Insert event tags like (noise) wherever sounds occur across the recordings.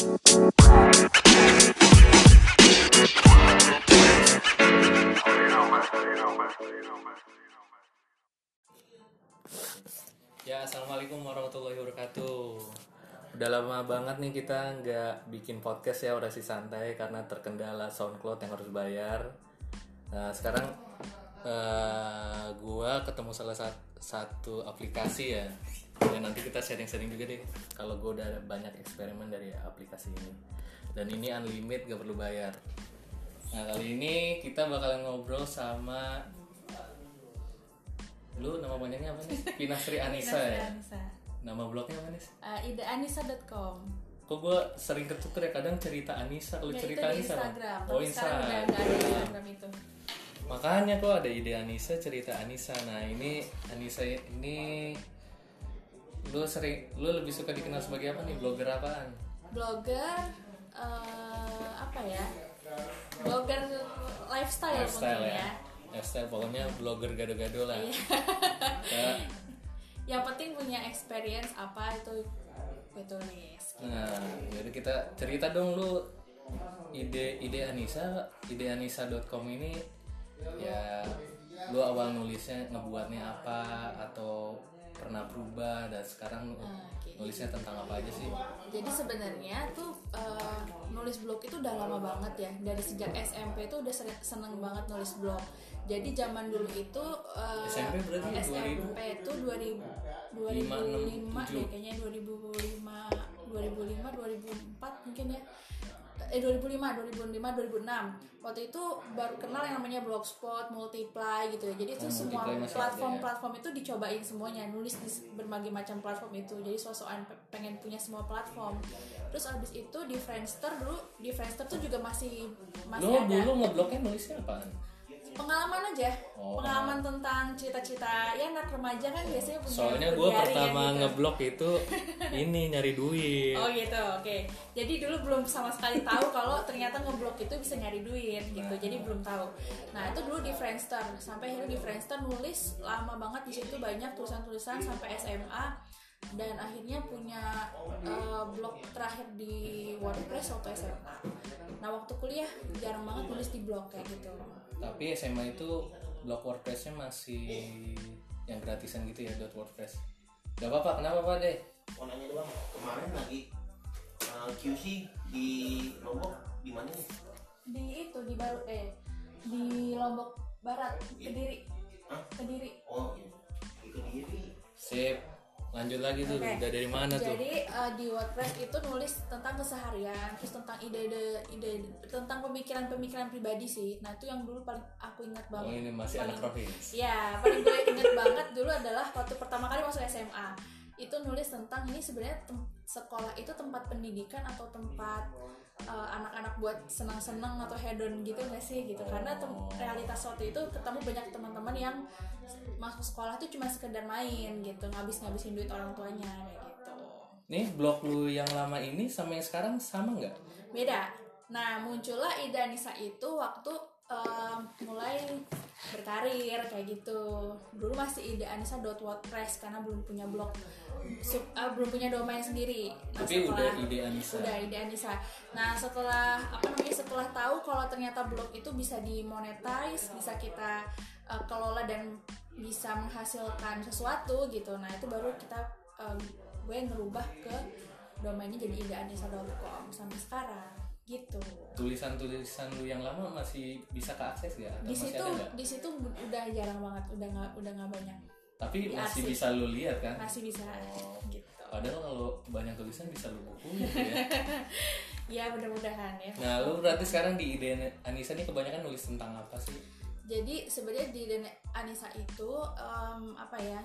Ya, assalamualaikum warahmatullahi wabarakatuh. Udah lama banget nih kita nggak bikin podcast ya orasi santai karena terkendala SoundCloud yang harus bayar. Nah sekarang eh, gua ketemu salah sat- satu aplikasi ya. Dan nanti kita sharing-sharing juga deh. Kalau gua udah ada banyak eksperimen dari aplikasi ini. Dan ini unlimited gak perlu bayar. Nah kali ini kita bakalan ngobrol sama lu nama panjangnya apa nih? (laughs) Pinasri Anissa ya. Anissa. Nama blognya apa nih? Uh, ideanissa.com Kok gue sering ketuker ya kadang cerita Anissa, kalau Ya, cerita Anissa? Instagram Oh udah Instagram. nggak ada Instagram itu Makanya kok ada ide Anissa, cerita Anissa. Nah ini Anissa ini lu sering, lu lebih suka dikenal sebagai apa nih? Blogger apaan? Blogger eh, Apa ya Blogger lifestyle, Lifestyle mungkin ya. ya Lifestyle pokoknya blogger gado-gado lah. Ya, (laughs) Yang penting punya experience apa itu gue tulis Nah, jadi kita cerita dong lu ide ide Anissa, ide Anissa.com ini ya lu awal nulisnya ngebuatnya apa atau pernah berubah dan sekarang Ah, oke. nulisnya tentang apa aja sih? Jadi sebenarnya tuh eh, nulis blog itu udah lama banget ya. Dari sejak SMP tuh udah seneng banget nulis blog. Jadi zaman dulu itu eh, SMP berarti 2000? SMP itu 2000 2005 deh kayaknya 2005 2005 2004 mungkin ya. Eh 2005 2005 2006. Waktu itu baru kenal yang namanya blogspot, multiply gitu ya. Jadi itu Oh, semua Multiply masih ada platform ya? platform itu dicobain semuanya nulis di berbagai macam platform itu jadi sosokan pe- pengen punya semua platform terus abis itu di Friendster dulu di Friendster tuh juga masih masih Lu ada dulu ngeblognya nulisnya apaan? Pengalaman aja Oh. pengalaman tentang cerita-cerita ya anak remaja kan biasanya punya Soalnya gue ya pertama gitu. ngeblog itu (laughs) ini nyari duit. Oh gitu, oke. Jadi dulu belum sama sekali tahu kalau ternyata ngeblok itu bisa nyari duit gitu. Jadi belum tahu. Nah itu dulu di Friendster. Sampai akhirnya di Friendster nulis lama banget di situ banyak tulisan-tulisan sampai SMA dan akhirnya punya eh, blog terakhir di WordPress waktu SMA. Nah waktu kuliah jarang banget nulis di blog kayak gitu. Tapi SMA itu blog WordPress-nya masih yang gratisan gitu ya dot WordPress. Gak apa-apa, kenapa pak deh? mau nanya doang kemarin lagi uh, QC di Lombok di mana nih? Di itu di baru eh di Lombok Barat Kediri Hah? Kediri Oh, di Kediri. Sip, lanjut lagi tuh. Oke. Udah dari mana tuh? Jadi uh, di WordPress itu nulis tentang keseharian, terus tentang ide-ide, ide tentang pemikiran-pemikiran pribadi sih. Nah itu yang dulu paling aku ingat Oh banget. ini masih anak Paling- rohis. Ya, paling gue inget banget dulu adalah waktu pertama kali masuk SMA itu nulis tentang ini sebenarnya sekolah itu tempat pendidikan atau tempat uh, anak-anak buat senang-senang atau hedon gitu nggak sih gitu karena tem- Oh. realitas waktu itu ketemu banyak teman-teman yang masuk sekolah tuh cuma sekedar main gitu ngabis-ngabisin duit orang tuanya kayak gitu Nih blog lu yang lama ini sama yang sekarang sama nggak? beda nah muncullah ide Anissa itu waktu em, mulai berkarir kayak gitu. Dulu masih ide Anissa.wordpress karena belum punya blog Sub- eh, belum punya domain sendiri. Nah, Tapi udah setelah- ide Anissa. udah ide Anissa. Nah setelah apa namanya setelah tahu kalau ternyata blog itu bisa dimonetize bisa kita eh, kelola dan bisa menghasilkan sesuatu gitu. Nah itu baru kita eh, gue ngerubah ke domainnya jadi ideanissa.com sampai sekarang gitu Tulisan-tulisan lu yang lama masih bisa keakses gak? Atau di situ di situ udah jarang banget udah nggak udah nggak banyak Tapi di masih arsip. bisa lu lihat kan? masih bisa Oh. gitu Padahal kalau banyak tulisan bisa lu bukuin gitu ya. (laughs) ya mudah-mudahan ya Nah lu berarti sekarang di ide Anissa ini kebanyakan nulis tentang apa sih? jadi sebenarnya di Dene Anissa itu em, apa ya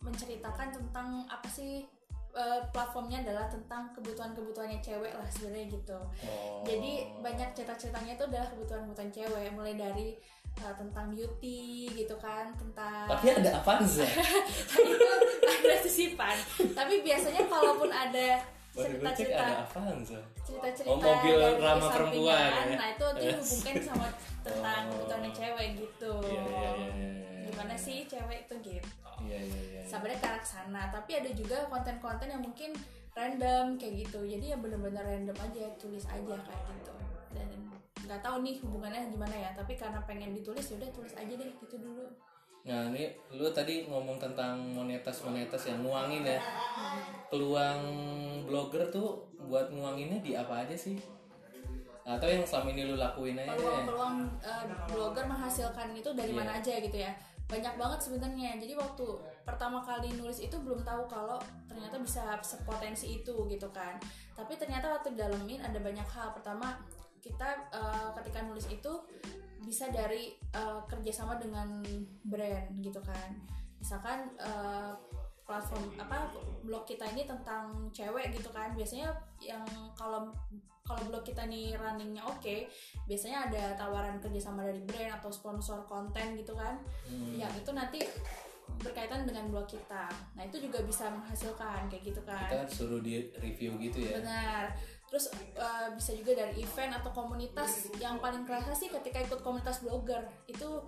menceritakan tentang apa sih eh, platformnya adalah tentang kebutuhan-kebutuhannya cewek lah sebenarnya gitu Oh. jadi banyak cerita-ceritanya itu adalah kebutuhan-kebutuhan cewek mulai dari eh, tentang beauty gitu kan tentang Tapi ada Avanza. (laughs) itu ada sisipan tapi biasanya kalaupun ada cerita-cerita ada Avanza. cerita-cerita Oh, mobil ramah perempuan ya? nah itu dihubungkan (laughs) sama tentang Oh. kebutuhannya cewek gitu Iya iya iya. iya, iya. gimana sih cewek itu gitu Iya iya. sebenarnya ke arah sana tapi ada juga konten-konten yang mungkin random kayak gitu jadi ya bener-bener random aja tulis aja kayak gitu dan nggak tahu nih hubungannya gimana ya tapi karena pengen ditulis yaudah tulis aja deh gitu dulu Nah ini lu tadi ngomong tentang monetas-monetas yang nguangin ya Peluang blogger tuh buat nguanginnya di apa aja sih? Atau yang selama ini lu lakuin aja peluang-peluang eh, blogger menghasilkan itu dari Iya. mana aja gitu ya banyak banget sebenarnya. Jadi waktu pertama kali nulis itu belum tahu kalau ternyata bisa sepotensi itu gitu kan. Tapi ternyata waktu dalemin ada banyak hal. Pertama kita eh, ketika nulis itu bisa dari eh, kerjasama dengan brand gitu kan. Misalkan eh, platform apa blog kita ini tentang cewek gitu kan. Biasanya yang kalau kalau blog kita nih runningnya oke biasanya ada tawaran kerjasama dari brand atau sponsor konten gitu kan. Hmm. yang itu nanti berkaitan dengan blog kita. Nah itu juga bisa menghasilkan kayak gitu kan. Kita suruh di review gitu ya. Benar. Terus eh, bisa juga dari event atau komunitas yang paling kerasa sih ketika ikut komunitas blogger. Itu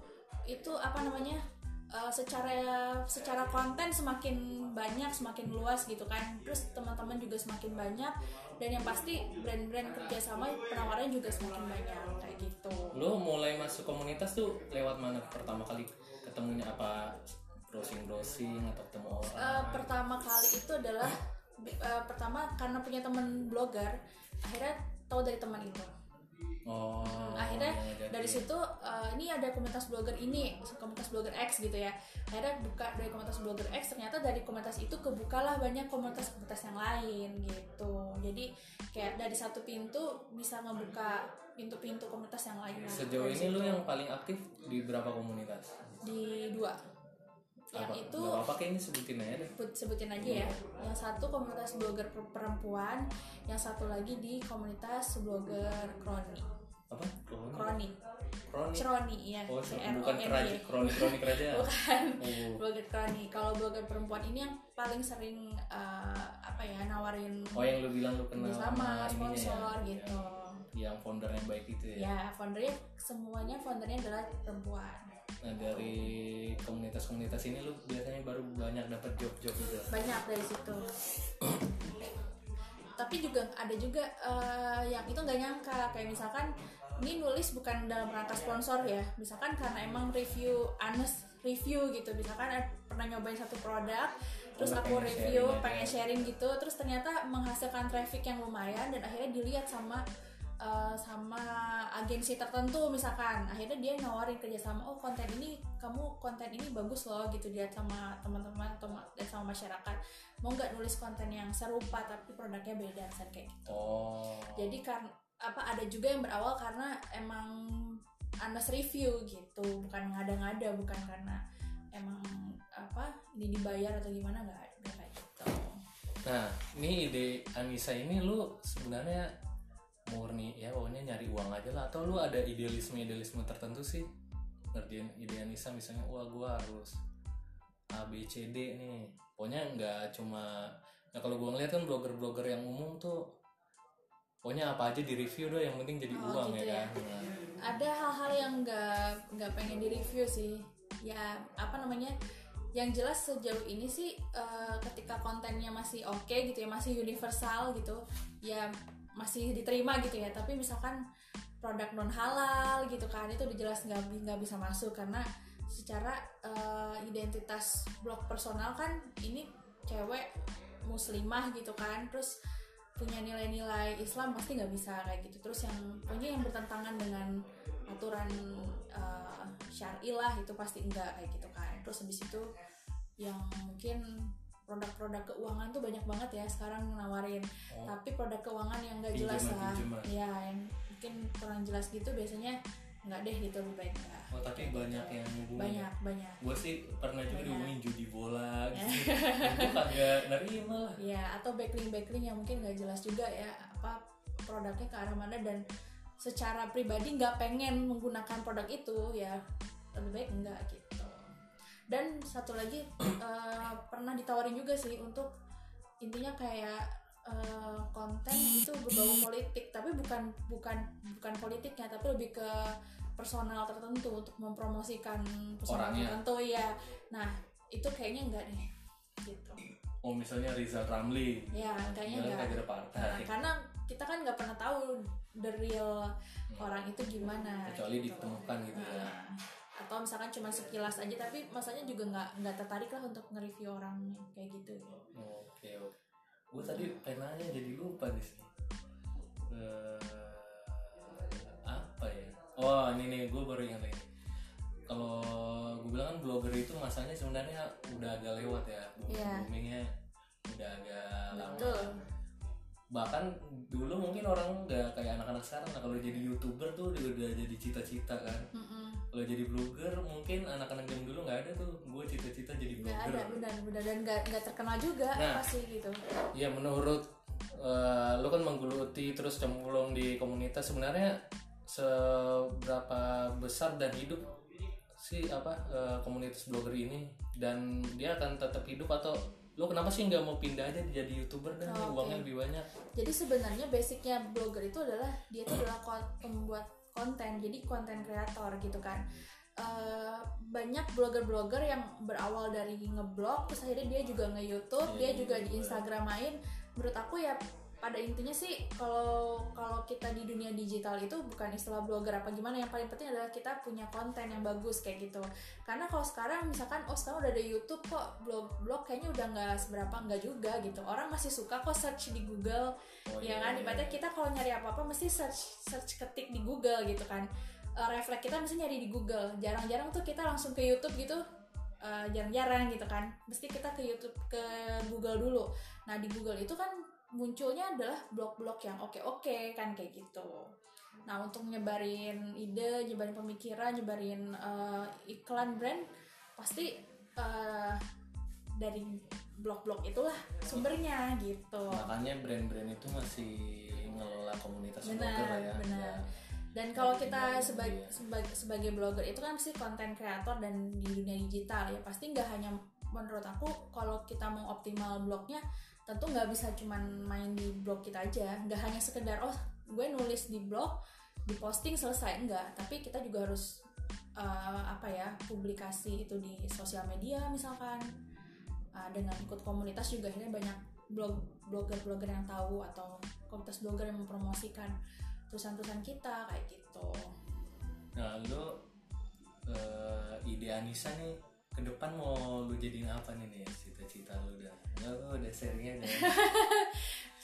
itu apa namanya eh, secara secara konten semakin banyak semakin luas gitu kan. Terus teman-teman juga semakin banyak. Dan yang pasti brand-brand kerjasama penawarannya juga semakin banyak. Kayak gitu. Lu mulai masuk komunitas tuh lewat mana? Pertama kali ketemunya apa? Browsing-browsing atau ketemu orang? Eh, pertama kali itu adalah eh, pertama karena punya teman blogger akhirnya tahu dari teman itu Oh akhirnya jadi- dari situ eh, ini ada komunitas blogger ini komunitas blogger X gitu ya. Akhirnya buka dari komunitas blogger X ternyata dari komunitas itu kebukalah banyak komunitas-komunitas yang lain gitu. Jadi kayak dari satu pintu bisa ngebuka pintu-pintu komunitas yang lain Sejauh ini lu yang paling aktif di berapa komunitas? di dua. Yang apa? itu apa-apa kayak ini sebutin aja deh. Sebut- sebutin aja ya. Yang satu komunitas blogger per- perempuan yang satu lagi di komunitas blogger kroni Apa? Kroni? kroni Kroni? ya Oh, bukan kerajaan, kroni kroni kerajaan. bukan Oh. blogger kroni kalau blogger perempuan ini yang paling sering eh, apa ya nawarin Oh yang lu bilang lu kenal sama ininya sponsor ya? gitu Yang founder yang baik itu ya. ya foundernya semuanya foundernya adalah perempuan Nah dari komunitas-komunitas ini lu biasanya baru banyak dapat job-job gitu. banyak dari situ (coughs) tapi juga ada juga eh, yang itu nggak nyangka kayak misalkan ini nulis bukan dalam rangka sponsor ya. Misalkan karena emang review honest review gitu. Misalkan ada- pernah nyobain satu produk terus aku review sharing aja. pengen sharing gitu terus ternyata menghasilkan traffic yang lumayan dan akhirnya dilihat sama eh, sama agensi tertentu misalkan. Akhirnya dia nawarin kerjasama oh konten ini kamu konten ini bagus loh gitu. Dilihat sama teman-teman dan sama masyarakat. Mau nggak nulis konten yang serupa tapi produknya beda misalnya kayak gitu. Oh. jadi kan apa ada juga yang berawal karena emang Anas review gitu. Bukan ngada-ngada bukan karena emang apa ini dibayar atau gimana nggak kayak gitu. Nah ini ide Anissa ini lu sebenarnya murni ya pokoknya nyari uang aja lah. Atau lu ada idealisme idealisme tertentu sih? Ngerjain ide Anissa misalnya wah gua harus A B C D nih. Pokoknya nggak cuma nah kalau gua ngeliat kan blogger-blogger yang umum tuh pokoknya apa aja di review doh yang penting jadi Oh, uang gitu ya ya. kan? Nah, ada hal-hal yang nggak nggak pengen di review sih. Ya apa namanya yang jelas sejauh ini sih eh, ketika kontennya masih oke gitu ya masih universal gitu ya masih diterima gitu ya. Tapi misalkan produk non halal gitu kan itu udah jelas nggak nggak bisa masuk. Karena secara eh, identitas blog personal kan ini cewek muslimah gitu kan. Terus punya nilai-nilai Islam pasti nggak bisa kayak gitu. Terus yang pokoknya yang bertentangan dengan aturan eh, syar'i lah itu pasti enggak kayak gitu kan terus habis itu yang mungkin produk-produk keuangan tuh banyak banget ya sekarang nawarin. Oh. tapi produk keuangan yang nggak jelas lah. pinjaman. ya yang mungkin kurang jelas gitu biasanya nggak deh gitu lebih baik enggak oh tapi banyak yang hubungin banyak banyak. Gue sih pernah juga dihubungin judi bola itu kagak nerima lah. Ya atau backlink backlink yang mungkin nggak jelas juga ya apa produknya ke arah mana dan secara pribadi nggak pengen menggunakan produk itu ya lebih baik enggak gitu. Dan satu lagi (clears throat) eh, pernah ditawarin juga sih untuk intinya kayak eh, konten itu berbau politik tapi bukan bukan bukan politiknya tapi lebih ke personal tertentu untuk mempromosikan personal Orangnya. tertentu ya nah itu kayaknya enggak deh gitu. Oh misalnya Rizal Ramli. Ya kayaknya enggak. kader Nah, partai. Karena kita kan nggak pernah tahu the real orang itu gimana Hmm. kecuali gitu. ditemukan gitu ya. Nah, atau misalkan cuma sekilas aja tapi masanya juga nggak nggak tertarik lah untuk nge-review orang kayak gitu. Oke oke. Gue tadi pengen nanya jadi lupa nih sih. Eh, apa ya? Oh ini nih gue baru ingat kalau gue bilang kan blogger itu masanya sebenarnya udah agak lewat ya Iya. boomingnya udah agak lama betul bahkan dulu mungkin orang nggak kayak anak-anak sekarang lah kalau jadi youtuber tuh udah, udah jadi cita-cita kan Mm-mm. kalau jadi blogger mungkin anak-anak yang dulu nggak ada tuh gue cita-cita jadi nggak blogger ada benar benar dan nggak nggak terkenal juga Nah. pasti gitu ya menurut eh, lo kan menggeluti terus cemplung di komunitas sebenarnya seberapa besar dan hidup sih apa eh, komunitas blogger ini dan dia akan tetap hidup atau lo kenapa sih nggak mau pindah aja jadi youtuber dan Oh, uangnya lebih banyak? Jadi sebenarnya basicnya blogger itu adalah dia itu adalah kon- pembuat konten jadi konten kreator gitu kan. Eh, banyak blogger-blogger yang berawal dari ngeblog terus akhirnya dia juga nge-youtube dia Iya, juga iya, di. Instagram main menurut aku ya pada intinya sih kalau kalau kita di dunia digital itu bukan istilah blogger apa gimana yang paling penting adalah kita punya konten yang bagus kayak gitu. Karena kalau sekarang misalkan oh sekarang udah ada YouTube kok blog blog kayaknya udah nggak seberapa nggak juga gitu. Orang masih suka kok search di Google oh, ya kan? ibaratnya kita kalau nyari apa apa mesti search search ketik di Google gitu kan. Eh, refleks kita mesti nyari di Google. Jarang-jarang tuh kita langsung ke YouTube gitu Eh, jarang-jarang gitu kan. Mesti kita ke YouTube ke Google dulu. Nah di Google itu kan munculnya adalah blog-blog yang oke-oke kan kayak gitu nah untuk nyebarin ide nyebarin pemikiran nyebarin eh, iklan brand pasti eh, dari blog-blog itulah sumbernya gitu makanya brand-brand itu masih ngelola komunitas Benar, blogger ya benar. Ya. Dan kalau kita Iya, sebagai iya. sebagai sebagai blogger itu kan pasti konten kreator dan di dunia digital ya pasti nggak hanya menurut aku kalau kita mau optimal blognya tentu nggak bisa cuman main di blog kita aja. Nggak hanya sekedar oh gue nulis di blog di posting selesai. Enggak tapi kita juga harus eh, apa ya publikasi itu di sosial media misalkan. Uh, dengan ikut komunitas juga akhirnya banyak blog blogger-blogger yang tahu atau komunitas blogger yang mempromosikan tulisan-tulisan kita kayak gitu. nah lo eh, ide Anissa nih ke depan mau lu jadiin apa nih nih cita-cita lu udah ya lu udah sharingnya udah (laughs)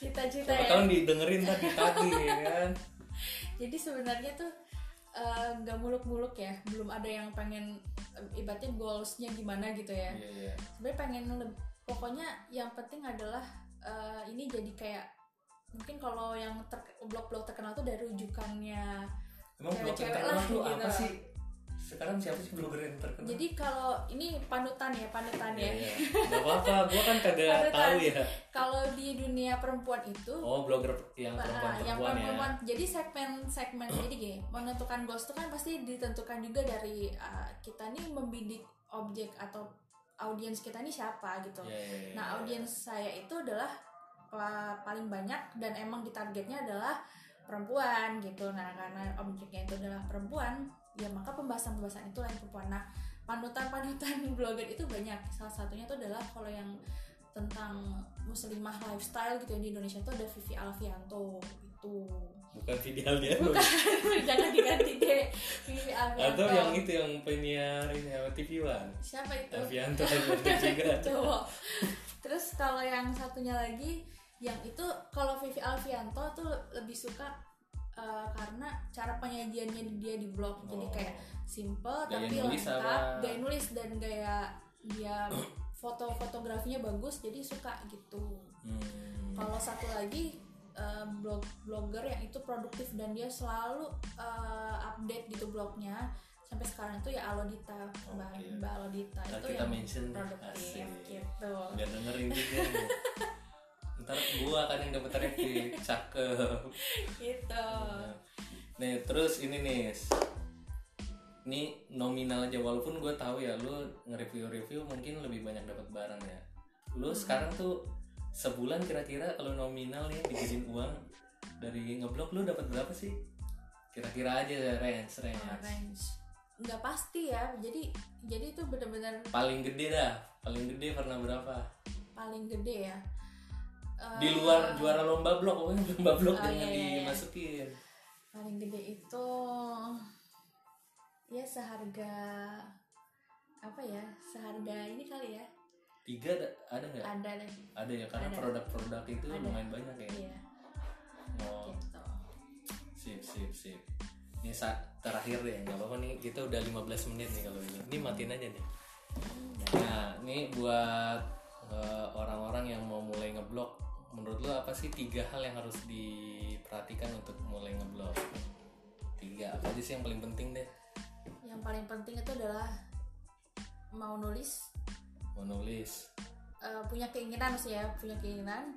Cita-cita ya. tahu didengerin tadi tadi ya kan? (laughs) Jadi sebenarnya tuh uh, nggak muluk-muluk ya, belum ada yang pengen uh, ibaratnya goalsnya gimana gitu ya. iya iya. Sebenarnya pengen pokoknya yang penting adalah uh, ini jadi kayak mungkin kalau yang ter- blog-blog terkenal tuh dari rujukannya. Emang Cewek-cewek lah, gitu. apa sih sekarang siapa sih blogger yang terkenal Jadi kalau ini panutan ya, panutan Iya, ya. iya. Gak apa-apa, gua kan kagak (laughs) tahu ya. Kalau di dunia perempuan itu Oh, blogger yang Nah, perempuan-perempuan yang ya. perempuan jadi segmen segmen jadi gini menentukan goals itu kan pasti ditentukan juga dari uh, kita nih membidik objek atau audiens kita nih siapa gitu Iya, iya, iya. nah audiens saya itu adalah uh, paling banyak dan emang ditargetnya adalah perempuan gitu. Nah karena objeknya itu adalah perempuan ya maka pembahasan-pembahasan itu yang perempuan. Nah panutan-panutan (laughs) blogger itu banyak. Salah satunya itu adalah kalau yang tentang muslimah lifestyle gitu ya di Indonesia itu ada Vivi Alfianto gitu. Bukan video dia bukan (laughs) jangan diganti deh. Vivi Alfianto. Atau yang itu yang penyiar ini apa TV One? Siapa itu? Alfianto Alfianto (laughs) juga. Cowok. Terus kalau yang satunya lagi yang itu kalau Vivi Alfianto tuh lebih suka eh, karena cara penyajiannya dia di blog jadi Oh. kayak simple Gaya tapi nulis lengkap apa? gaya nulis dan gaya dia (clears throat) foto fotografinya bagus jadi suka gitu hmm. kalau satu lagi eh, blog blogger yang itu produktif dan dia selalu eh, update gitu blognya sampai sekarang itu ya Alodita mbak Alodita Ntar itu kita yang mention produktif Asik. gitu biar dengerin juga nih. (laughs) ntar gua kan yang dapet traffic (laughs) cakep. Gitu. Nih terus ini nih. Ini nominal aja. Walaupun gue tahu ya lu nge-review-review mungkin lebih banyak dapat barang ya. Lu sekarang tuh sebulan kira-kira kalau nominal nih dijadiin uang. Dari ngeblok lu dapat berapa sih? Kira-kira aja range range. Range. Nggak pasti ya. Jadi jadi itu benar-benar paling gede dah. Paling gede pernah berapa? Paling gede ya Di luar juara lomba blog pokoknya (laughs) lomba blog Oh, jangan iya, iya, iya. dimasukin. Paling gede itu ya seharga apa ya seharga ini kali ya. Tiga ada ada nggak? Ada deh ada ya karena produk-produk itu Ada. lumayan banyak ya. Iya. Oh. Gitu. Sip sip sip. Ini saat terakhir deh nggak apa-apa nih. Kita udah 15 menit nih kalau ini. Ini matiin aja nih nah ini buat eh, orang-orang yang mau mulai ngeblog menurut lo apa sih tiga hal yang harus diperhatikan untuk mulai ngeblog tiga apa aja sih yang paling penting deh? Yang paling penting itu adalah mau nulis. Mau nulis. Eh, punya keinginan sih ya punya keinginan.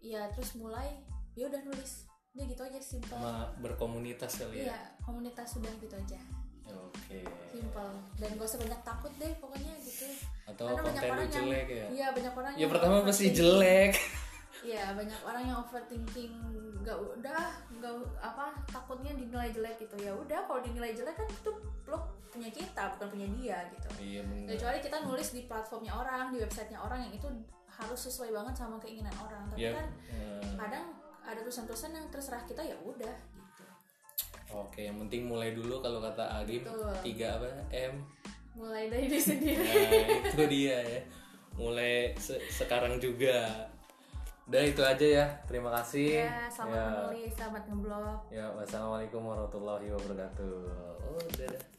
Ya terus mulai ya udah nulis. Udah gitu aja simple. Sama berkomunitas kali ya? Iya komunitas sudah gitu aja. Oke. Simple. Dan gak usah banyak takut deh pokoknya gitu. Atau Karena banyak konten lu orang yang- jelek ya? Iya banyak orang ya yang pertama pasti overthinking. jelek Iya banyak orang yang overthinking nggak udah nggak apa takutnya dinilai jelek gitu. Ya udah kalau dinilai jelek kan itu blog punya kita bukan punya dia gitu. Iya bener. Kecuali kita nulis di platformnya orang di websitenya orang yang itu harus sesuai banget sama keinginan orang. Tapi ya kan eh, kadang ada tulisan-tulisan yang terserah kita ya udah gitu. Oke yang penting mulai dulu kalau kata Agim tiga apa? M? Mulai dari diri sendiri. Nah, itu dia ya. Mulai se- sekarang juga. Udah itu aja ya. Terima kasih. ya selamat ya, menulis selamat ngeblog ya, wassalamualaikum warahmatullahi wabarakatuh. Oh, dadah.